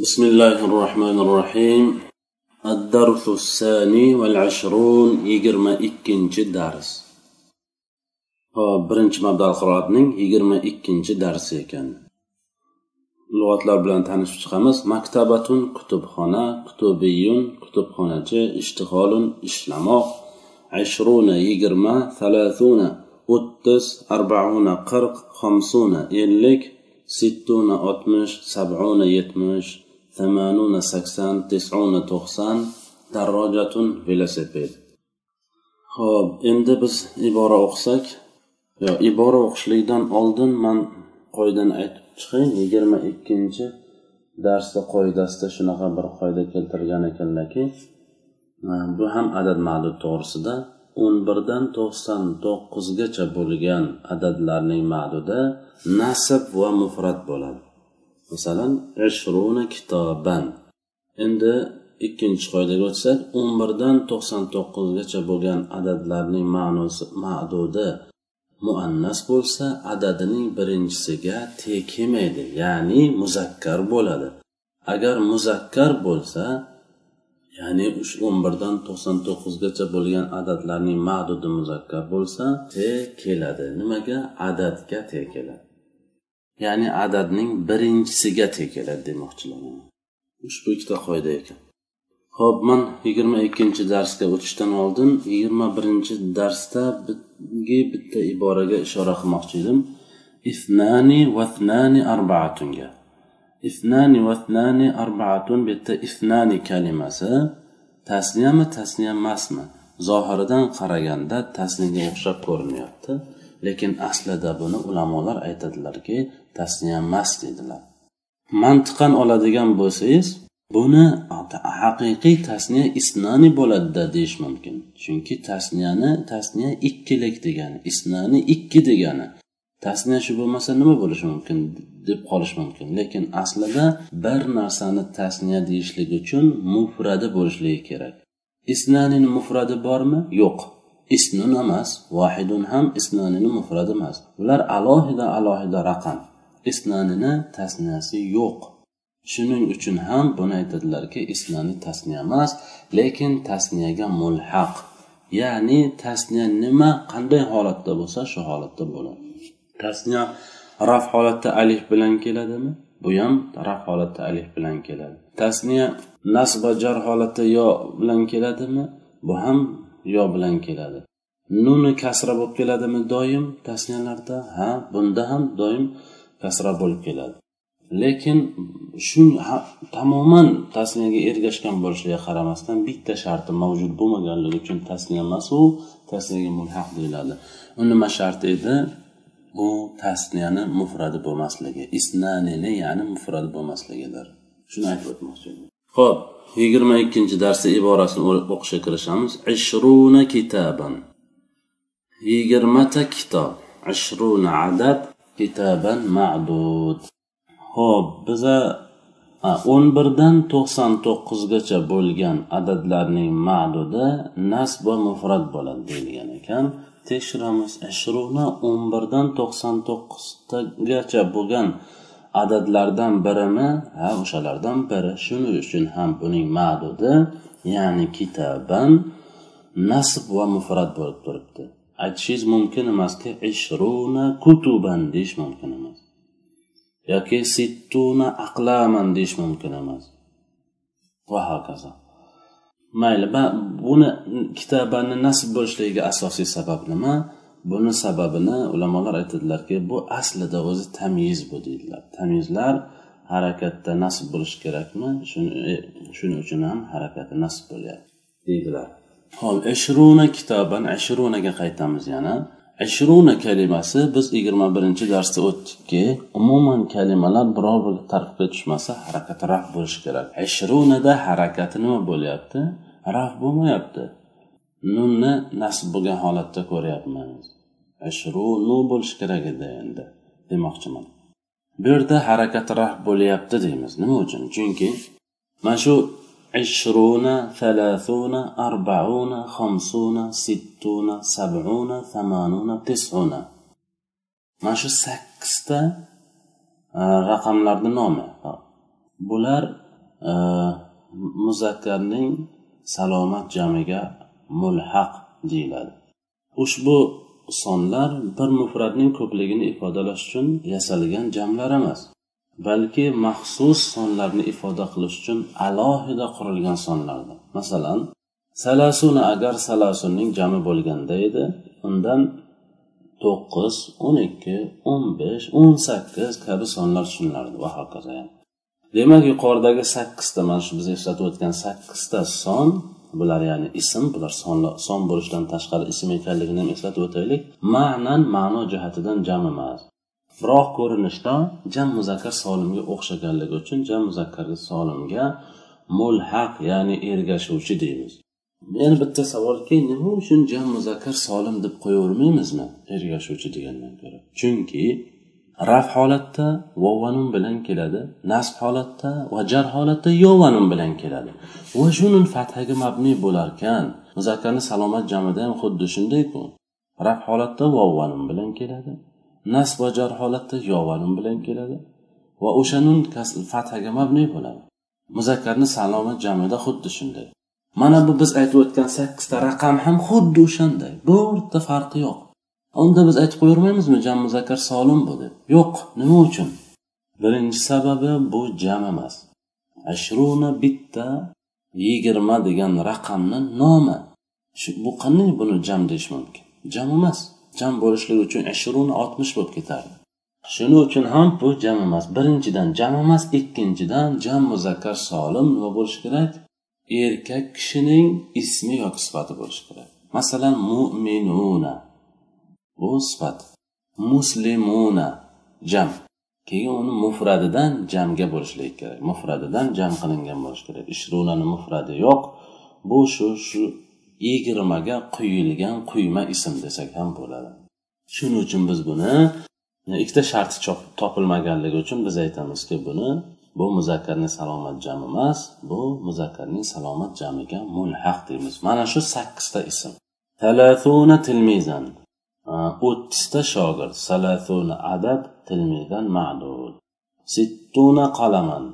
بسم الله الرحمن الرحيم الدرس الثاني والعشرون يجرما ikkinchi dars hop birinchi mabdal qiroatning yigirma ikkinchi darsi ekan lug'atlar bilan tanishib chiqamiz maktabatun kutubxona kutubiyun kutubxonachi ishtiholun ishlamoq ashruna yigirma salasuna o'ttiz arbauna qirq xomsuna ellik sittuna oltmish sabuna yetmish ثمانون sakson tisuna to'qson darrojatun velosiped ho'p endi biz ibora o'qisak yo ibora o'qishlikdan oldin man qoidani aytib chiqay yigirma ikkinchi darsda qoidasida shunaqa bir qoida keltirgan ekanlarki bu ham adad ma'dud to'g'risida o'n birdan to'qson to'qqizgacha bo'lgan adadlarning ma'dudi nasb va mufrat bo'ladi Masalan ishruna kitoban. Endi ikkinchi qoidaga o'tsak o'n birdan to'qson to'qqizgacha bo'lgan adadlarning ma'nosi ma'dudi muannas bo'lsa adadining birinchisiga te kelmaydi ya'ni muzakkar bo'ladi. Agar muzakkar bo'lsa ya'ni o'n birdan to'qson to'qqizgacha bo'lgan adadlarning ma'dudi muzakkar bo'lsa te keladi. Nimaga? Adadga te keladi. Ya'ni adadning birinchisiga teng keladi demoqchiman. Ushbu ikkita qoida ekan. Ho'p man yigirma ikkinchi darsga o'tishdan oldin yigirma birinchi darsdagi bitta iboraga ishora qilmoqchi edim. Ifnani vatnani arbaatunga ifnani vatnani arbaatun bu yerda kalimasi. Tasniyami tasniya emasmi zohiridan qaraganda tasniyaga o'xshab ko'rinyapti. Lekin aslida buni ulamolar aytadilarki tasniya emas deydilar mantiqan oladigan bo'lsangiz buni haqiqiy tasniya isnani bo'ladida deyish mumkin. Chunki tasniyani tasniya ikkilik degani isnani ikki degani. Tasniya shu bo'lmasa nima bo'lishi mumkin deb qolish mumkin. Lekin aslida bir narsani tasniya deyishlik uchun mufradi bo'lishligi kerak. Isnanini mufradi bormi? Yo'q. Isnun emas vohidun ham isnanini mufradi emas. Ular alohida alohida raqam. Isnanini tasniyasi yo'q. Shuning uchun ham buni aytadilarki isnani tasniya emas lekin tasniyaga mulhaq. Ya'ni tasniya nima qanday holatda bo'lsa shu holatda bo'ladi. Tasniya raf holatda alif bilan keladimi? Bu ham raf holatda alif bilan keladi. Tasniya nasba jar holatda yo bilan keladimi? Bu ham yo bilan keladi. Nuni kasra bo'lib keladimi doim? Tasniyalarda ha bunda ham doim kasra bo'lib keladi. Lekin shu tamoman tasniyaga ergashgan bo'lishiga qaramasdan bitta sharti mavjud bo'lmaganligi uchun tasniya emas u tasniyaga mulhaq deyiladi. U nima sharti edi bu tasniyani mufradi bo'lmasligi. Isnanini ya'ni mufradi bo'lmasligidir. Shuni aytib o'tmoqchi edim. Ho'p yigirma ikkinchi darsda iborasini o'qishga kirishamiz. Ishruna kitaban. Yigirmata kitob. Ishruna adad kitaban ma'dud. Ho'p biza o'n birdan to'qson to'qqizgacha bo'lgan adadlarning ma'dudi nasb va mufrat bo'ladi deyilgan ekan. Tekshiramiz. Ishruna o'n birdan to'qson to'qqizgacha bo'lgan adadlardan birimi ha o'shalardan biri. Shuning uchun ham buning ma'dudi ya'ni kitaban nasb va mufrat bo'lib turibdi. Aytishingiz mumkin emaski ishruna kutuban deyish mumkin emas. Yoki sittuna aqlaman deyish mumkin emas. Va hokazo. Mayli buni kitobani nasb bo'lishligiga asosiy sabab nima? Buni sababini ulamolar aytadilarki bu aslida o'zi tamyiz bu deydilar. Tamyizlar harakatda nasb bo'lishi kerakmi? E, shuning uchun ham harakati nasb bo'lyapti deydilar. Hop ishruna kitoban ashrunaga qaytamiz yana. Ashruna kalimasi biz yigirma birinchi darsda o'tdikki umuman kalimalar biror bir tartibga tushmasa harakati raf bo'lishi kerak. Ashrunada harakati nima bo'lyapti? Raf bo'lmayapti. nunni nasb bo'lgan holatda ko'ryapmiz. Ashrunu bo'lishi kerak edi endi demoqchiman. Bu yerda harakat raf bo'lyapti deymiz nima uchun? Chunki mana shu ishruna thalathuna arbauna xamsuna sittuna sabuna samanuna tisuna. Mana shu sakkizta e, raqamlarni nomi. Bular e, muzakkarning salomat jamiga mulhaq deyiladi. Ushbu sonlar bir mufratning ko'pligini ifodalash uchun yasalgan jamlar emas balki maxsus sonlarni ifoda qilish uchun alohida qurilgan sonlardir. Masalan salasuna agar salasunning jami bo'lganda edi undan to'qqiz o'n ikki o'n besh o'n sakkiz kabi sonlar tushunilardi va hokazo. Demak yuqoridagi sakkizta mana shu biz eslatib o'tgan sakkizta son bular ya'ni ism bular son bo'lishidan tashqari ism ekanligini ham eslatib o'taylik. Ma'nan ma'no jihatidan jam emas. Biroq ko'rinishda jam muzakkar solimga o'xshaganligi uchun jam muzakkar solimga mulhaq ya'ni ergashuvchi deymiz. Yana bitta savolki nima uchun jam muzakkar solim deb qo'yavermaymizmi ergashuvchi? degandan ko'ra. Chunki raf holatda vovanun bilan keladi nasb holatda va jar holatda yovanun bilan keladi. Va shunun fathaga mabni bo'larkan. Muzakkarni salomat jamida ham xuddi shundayku raf holatda vovanun bilan keladi nasb va jar holatda yovanun bilan keladi va o'sha nun fathaga mabni bo'ladi. Muzakkarni salomat jamida xuddi shunday. Mana bu biz aytib o'tgan sakkizta raqam ham xuddi o'shanday. Birorta farqi yo'q. Unda biz aytib qo'yavermaymizmi jam muzakkar solim bu deb? Yo'q nima uchun? Birinchi sababi bu jam emas. Ashruna bitta yigirma degan raqamni nomi. Shu bu qanday buni jam deyish mumkin? Jam emas. Jam bo'lishligi uchun ashruna oltmish bo'lib ketardi. Shuning uchun ham bu jam emas. Birinchidan jam emas ikkinchidan jam muzakkar solim nima bo'lishi kerak? Erkak kishining ismi yoki sifati bo'lishi kerak. Masalan mu'minuna. Bu sifat muslimuna. Jam. Keyin uni mufradidan jamga bo'lishlik kerak. Mufradidan jam qilingan bo'lishi kerak. Ishrunani mufradi yo'q. Bu shu shu yigirmaga quyilgan quyma ism desak ham bo'ladi. Shuning uchun biz buni ikkita sharti topilmaganligi uchun biz aytamizki buni bu muzakkarning salomat jami emas bu muzakkarning salomat jamiga mulhaq deymiz. Mana shu sakkizta ism. Talatuna tilmizan. O'ttizta shogird salasuna adad tilmizan ma'dud sittuna qalaman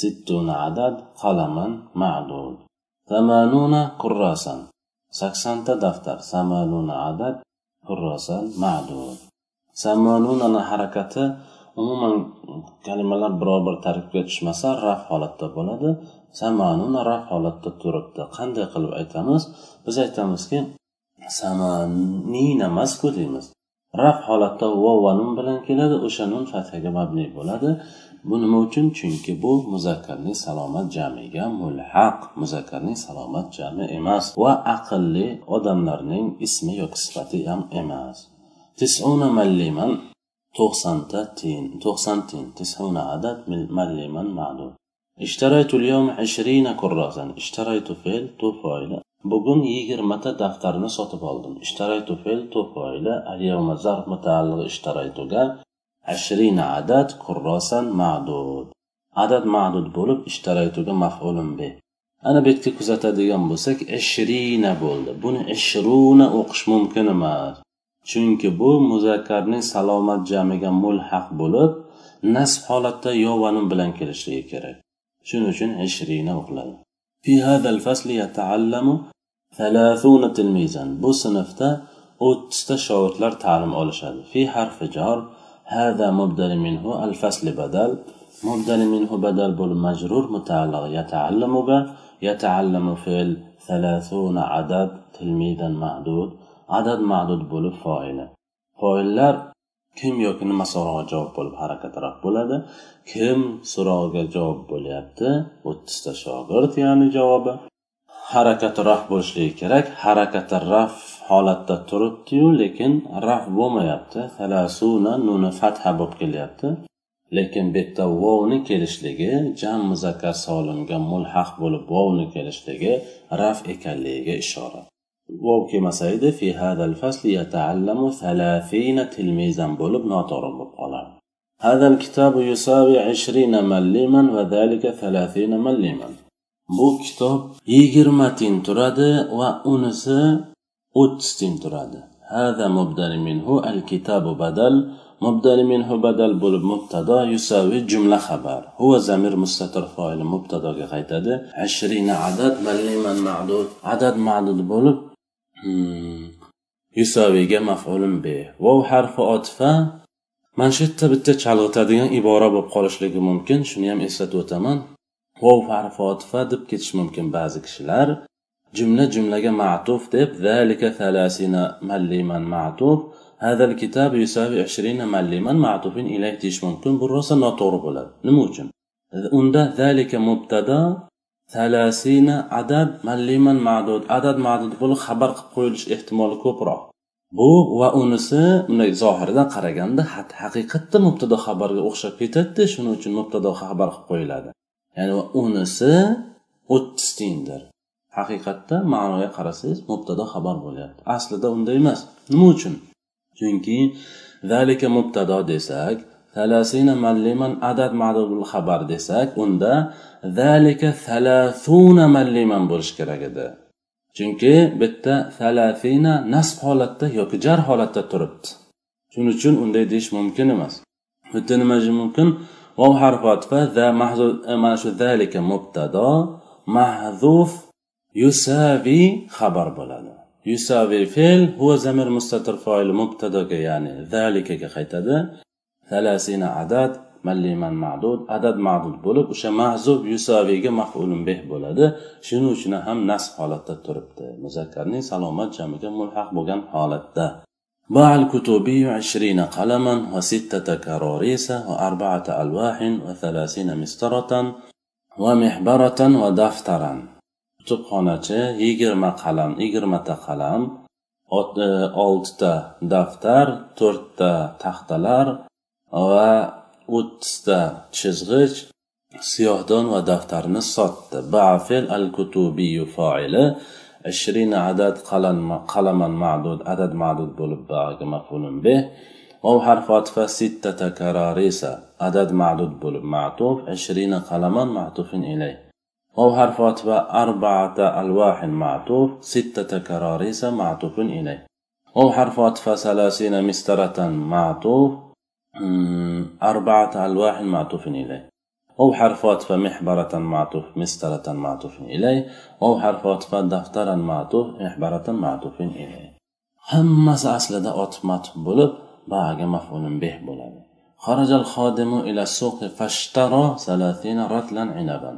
sittuna adad qalaman ma'dud tamanuna qurrasan saksonta daftar samanuna adad qurrasan ma'dud samanunani harakati umuman kalimalar biror bir tarkibga tushmasa raf holatda bo'ladi. Samanuna raf holatda turibdi. Qanday qilib aytamiz? Biz aytamizki samanin emasku deymiz raf holatda va nun bilan keladi o'sha nun fathaga mabni bo'ladi bu nima uchun chunki bu muzakkarning salomat jamiga mulhaq muzakkarning salomat jami emas va aqlli odamlarning ismi yoki sifati ham emas tisuna malliman to'qsonta tiyin to'qson tiyin tisuna adad malliman ma'dud اشتريت اليوم عشرين كراسا اشتريت فعل تو فاعل bugun yigirmata daftarni sotib oldim. Ishtaraytu fe'l to'foyli alyawma zarf mutaalliq ishtaraytuga ashrina adad kurrosan ma'dud. Adad ma'dud bo'lib ishtaraytuga maf'ulun bi ana bu yerga kuzatadigan bo'lsak ishrina bo'ldi. Buni ishruna o'qish mumkin emas. Chunki bu muzakkarning salomat jamiga mulhaq bo'lib nasb holatda yovanun bilan kelishligi kerak. Shuning uchun ishrina o'qiladi. في هذا الفصل يتعلم ثلاثون تلميذا. bu sinfda o'ttizta shogirdlar ta'lim olishadi في حرف جار. هذا مبدل منه الفصل بدل. مبدل منه بدل بول مجرور متعلق. يتعلم به. يتعلم فعل ثلاثون عدد تلميذا معدود عدد معدود bo'lib foili foillar kim yoki nima so'rog'iga javob bo'lib harakatroq bo'ladi? Kim so'rog'iga javob bo'lyapti? O'ttizta shogird ya'ni javobi. Harakati raf bo'lishligi kerak. Harakati raf holatda turibdiyu lekin raf bo'lmayapti. Talasuna nuni fatha bo'lib kelyapti. Lekin bu yerda vovni kelishligi jam muzakkar solimga mulhaq bo'lib vovni kelishligi raf ekanligiga ishora وكمسايدة في هذا الفصل يتعلم ثلاثين تلميذا بولب ناتورم بقولار هذا الكتاب يساوي عشرين مليما وذلك ثلاثين مليما بو كتاب yigirmatin turadi وأنسى unisi o'ttiztin هذا مبدل منه الكتاب بدل. مبدل منه بدل بول مبتدا يساوي جملة خبر. هو زمير مستتر فاعل مبتدا غيتاد عشرين عدد مليما معدود. عدد معدود بولب Hmm. yusaviga maf'ulun bi vov harfi otifa mana shu yerda bitta chalg'itadigan ibora bo'lib qolishligi mumkin. Shuni ham eslatib o'taman. Vov harfi otifa deb ketishi mumkin ba'zi kishilar. Jumla jumlaga ma'tuf deb zalika thalasina malliman ma'tuf hadal kitob yusavi 20 malliman ma'tufin ilayh deyish mumkin. Bu rosa noto'g'ri bo'ladi. Nima uchun? Unda zalika mubtada salasina adad malliman ma'dud. Adad ma'dud bo'lib xabar qilib qo'yilish ehtimoli ko'proq. Bu va unisi bunday zohiridan qaraganda haqiqatda mubtado xabarga o'xshab ketadida shuning uchun mubtado xabar qilib qo'yiladi. Ya'ni unisi o'ttiz tiyindir haqiqatda ma'noga qarasangiz mubtado xabar bo'lyapti. Aslida unday emas. Nima uchun? Chunki zalika mubtado desak salasina malliman adad ma'dudul xabar desak unda zalika salasuna malliman bo'lishi kerak edi. Chunki bitta salasina nasb holatda yoki jar holatda turibdi. Shuning uchun unday deyish mumkin emas. Bu yerda nima deyish mumkin? Vov harfi otfa e, mana shu zalika mubtado mahzuf yusavi xabar bo'ladi. Yusavi fe'l huva zamir mustatir foili mubtadoga ya'ni zalikaga qaytadi. salasina adad malliman ma'dud adad ma'dud bo'lib o'sha mahzub yusaviyga maf'ulun bih bo'ladi shuning uchun ham nasb holatda turibdi muzakkarning salomat jamiga mulhaq bo'lgan holatda باع الكتبي عشرين قلما وستة كراريس وأربعة ألواح وثلاثين مسطرة ومحبرة ودفترا kutubxonachi yigirma qalam yigirmata qalam oltita daftar to'rtta taxtalar chizg'ich siyohdon va daftarni sotdi bafil al kutubiyu foili عشرين عدد قلم قلما معدود عدد معدود بولب باغ مفعول به. أو حرف عطف ستة كراريس عدد معدود بولب معطوف عشرين قلما معطوف إليه أو حرف عطف أربعة ألواح معطوف ستة كراريس معطوف إليه أو حرف عطف ثلاثين مسترة معطوف أربعة ألواح معطوف إليه أو حرف عطف محبرة معطوف مسترة معطوف إليه أو حرف عطف دفترا معطوف محبرة معطوف إليه hammasi aslida otib matib bo'lib bag'aga mafulun beh bo'ladi خرج الخادم إلى السوق فاشترى ثلاثين رطلا عنبا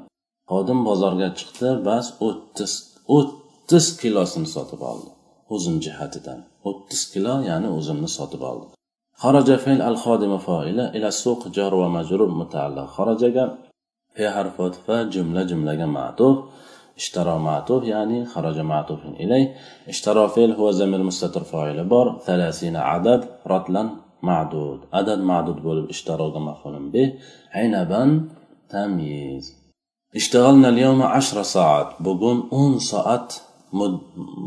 xodim bozorga chiqdi bas o'ttiz o'ttiz kilosini sotib oldi uzum jihatidan o'ttiz kilo ya'ni uzumni sotib oldi خرج فعل الخادم فاعل إلى السوق جار ومجرور متعلق. خرجga في حرف جملة جملة معطوف. اشترى معطوف يعني خرج معطوف إليه اشترى فعل هو زمير مستتر فاعل بار. ثلاثين عدد رطلا معدود. عدد معدود بولب اشترى مفعول به. عنبا تمييز اشتغلنا اليوم عشر ساعات. بقول أون ساعات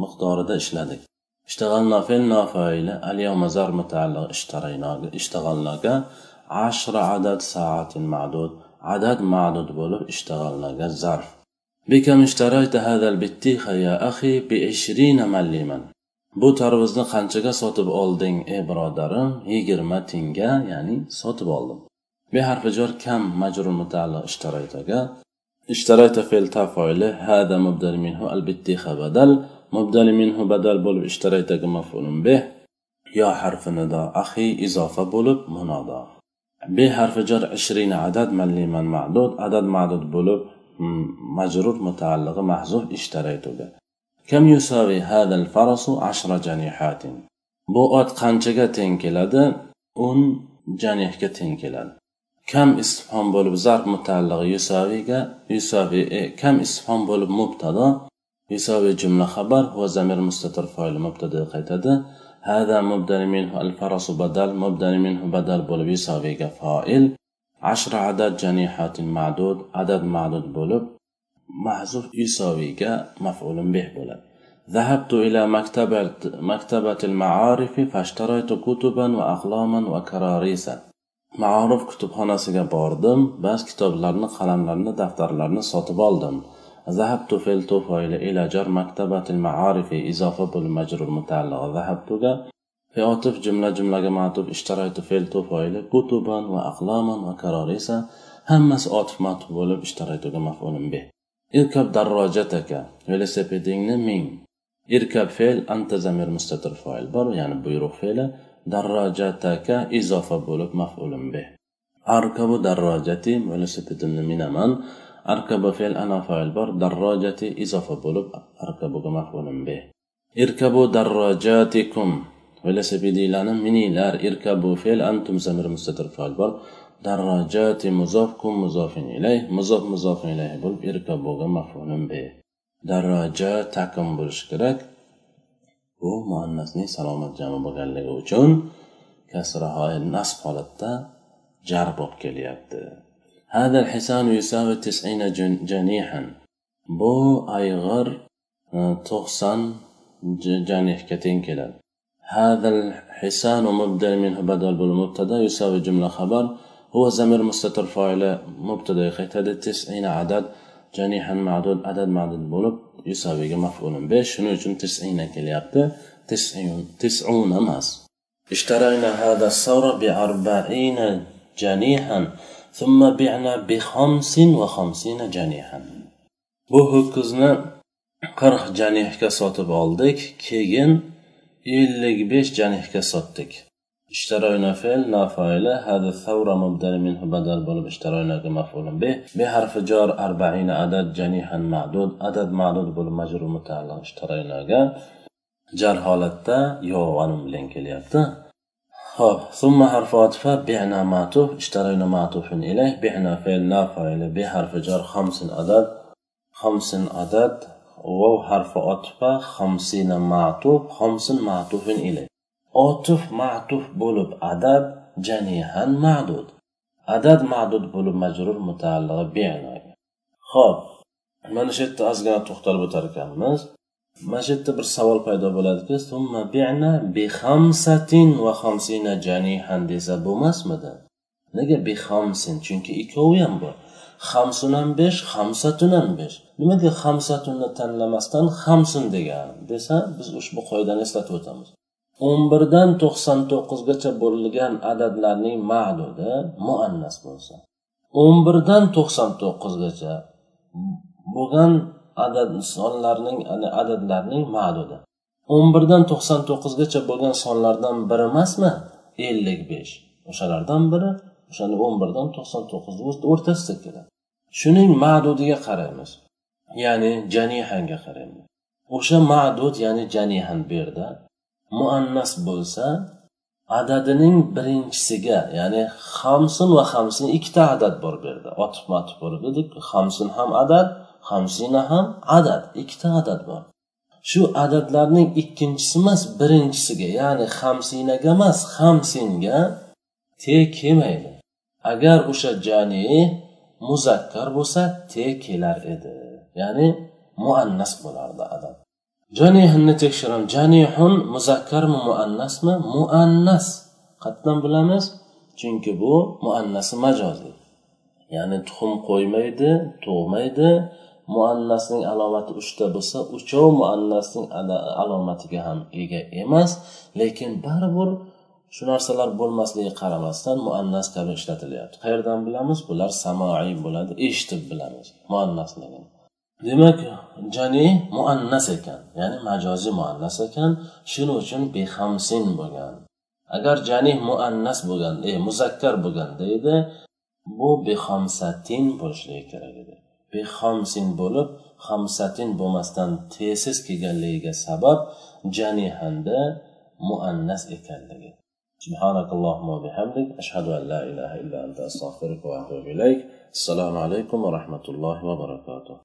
مقدار إشلادك اشتغلنا فعل فاعل اليوم زر متعلق اشترينا اشتغلنا عشر عدد ساعات معدود عدد معدود بولب اشتغلنا ظرف بكم اشتريت هذا البطيخ يا أخي بعشرين مليما bu tarvuzni qanchaga sotib olding ey birodarim yigirma tiyinga ya'ni sotib oldim be harfi jor kam majrur mutaalliq ishtaraytaga ishtarayta fe'l tafoili hada mubdal minhu al bittixa badal mubdal minhu badal bo'lib ishtaraytaga maf'ulun bih yo harfi nido axi izofa bo'lib munodo be harfi jar ishrina adad malliman ma'dud adad ma'dud bo'lib مجرور متعلق محذوف اشتريتك كم يساوي هذا الفرس عشر جنيحات bu ot qanchaga teng keladi o'n janihga teng keladi kam istifhom bo'lib zarb mutaalliq yusaviga yusavi e, kam istifhom bo'lib mubtado yusavi jumla xabar va zamir mustatir foil mubtada qaytadi هذا مبدل منه الفرس بدل مبدل منه بدل bo'lib yusaviga foil عشر عدد جنيحات معدود عدد معدود بولب محذوف يساويga مفعول به بولب ذهبت إلى مكتبة مكتبة المعارف فاشتريت كتبا وأقلاما وكراريس معارف kutubxonasiga bordim bas kitoblarni qalamlarni daftarlarni sotib oldim ذهبت في التوفا إلى جر مكتبة المعارف إضافة بالمجر المتعلق. ذهبت جا في أطف جملة جملة جماعة اشتريت في التوفا كتبا وأقلاما وكراريسا. همس أطف ما تقوله اشتريت جا مفعول به. اركب دراجتك. ولسبيدين مين اركب فيل أنت زمير مستتر فاعل بر يعني بيرو فيل دراجتك إضافة بولك مفعول به. أركب دراجتي. ولسبيدين من من, من, من arkaba fe'l ana fa'il bor darrojati izofa bo'lib arkabuga maf'ulun bih irkabu darrojatikum velosipedinglarni mininglar. Irkabu fe'l antum zamir mustatir fa'il bor. Darrojati muzof kum muzofin ilay muzof muzofin ilay bo'lib irkabuga maf'ulun bih darroja takim bo'lishi kerak. Bu muannasning salomat jami bo'lganligi uchun kasra nasb holatda jar bo'lib kelyapti. هذا الحصان يساوي تسعين جنيحا. bu ayg'ir to'qson janihga teng keladi هذا الحصان مبدل منه بدل بالمبتدأ يساوي جملة خبر. هو زمير مستتر فاعل مبتدأ يقيتadi تسعين عدد جنيحا معدود عدد معدود bo'lib yusaviga maf'ulun besh shuning uchun tisina kelyapti tis'un emas اشترينا هذا الثور بأربعين جنيحا. ثم بعنا بخمس وخمسين جنيحا bu ho'kizni qirq janihga sotib oldik keyin ellik besh janihga sotdik اشترينا فعل نافعلة هذا الثورة مبدل منه بدل بولب اشترينا مفعول به بحرف جار أربعين عدد جنيحا معدود عدد معدود بولب مجرور متعلق اشترينا جار حالتا يوان بلين كليابتا خب ثم حرف عطف بعنا معطوف اشترينا معطوف إليه بعنا فعل نافع إلى بحرف جر خمس عدد خمس عدد وو حرف عطف خمسين معطوف خمس معطوف إليه. عطف معطوف بولب عدد جنيها معدود. عدد معدود بولب مجرور متعلق بعنا. خب من شدت أزغنا تختلف تركمز mana shu yerda bir savol paydo bo'ladiki summa bi'na bi xamsatin va xamsina janihan desa bo'lmasmidi? Nega bi xamsin chunki ikkovi ham bor. Hamsun ham besh hamsatun ham besh nimaga hamsatunni tanlamasdan hamsun degan desa biz ushbu qoidani eslatib o'tamiz. O'n birdan to'qson to'qqizgacha bo'lgan adadlarning ma'dudi muannas bo'lsa. O'n birdan to'qson to'qqizgacha bo'lgan adad sonlarning adadlarning ma'dudi o'n birdan to'qson to'qqizgacha bo'lgan sonlardan biri emasmi? Ellik besh. O'shalardan biri o'shani o'n birdan to'qson to'qqizni o'rtasida keladi. Shuning ma'dudiga qaraymiz. Ya'ni janihanga qaraymiz. O'sha ma'dud ya'ni janihan bu yerda muannas bo'lsa adadining birinchisiga ya'ni hamsin va hamsin ikkita adad bor bu yerda. Otib matib bo'lib dedik hamsin ham adad hamsina ham adad. Ikkita adad bor. Shu adadlarning ikkinchisi emas birinchisiga ya'ni hamsinaga emas hamsinga te kelmaydi. Agar o'sha jani muzakkar bo'lsa te kelar edi. Ya'ni muannas bo'lardi adad. Janihunni tekshiram. Janihun muzakkarmi muannasmi? Muannas. Qayerdan bilamiz chunki bu muannasi majoziy ya'ni tuxum qo'ymaydi tug'maydi muannasning alomati uchta bo'lsa uchov muannasning alomatiga ham ega emas. Lekin baribir shu narsalar bo'lmasligiga qaramasdan muannas kabi ishlatilyapti. Qayerdan bilamiz? Bular samoiy bo'ladi eshitib bilamiz muannasligini. Demak jani muannas ekan ya'ni majoziy muannas ekan shuning uchun behamsin bo'lgan. Agar jani muannas bo'lgan e muzakkar bo'lganda edi bu behamsatin bo'lishligi kerak edi. behamsin bo'lib hamsatin bo'lmasdan tesiz kelganligiga sabab janihanda muannas ekanligi سبحانك اللهم وبحمدك أشهد أن لا إله إلا أنت أستغفرك وأتوب إليك السلام عليكم ورحمة الله وبركاته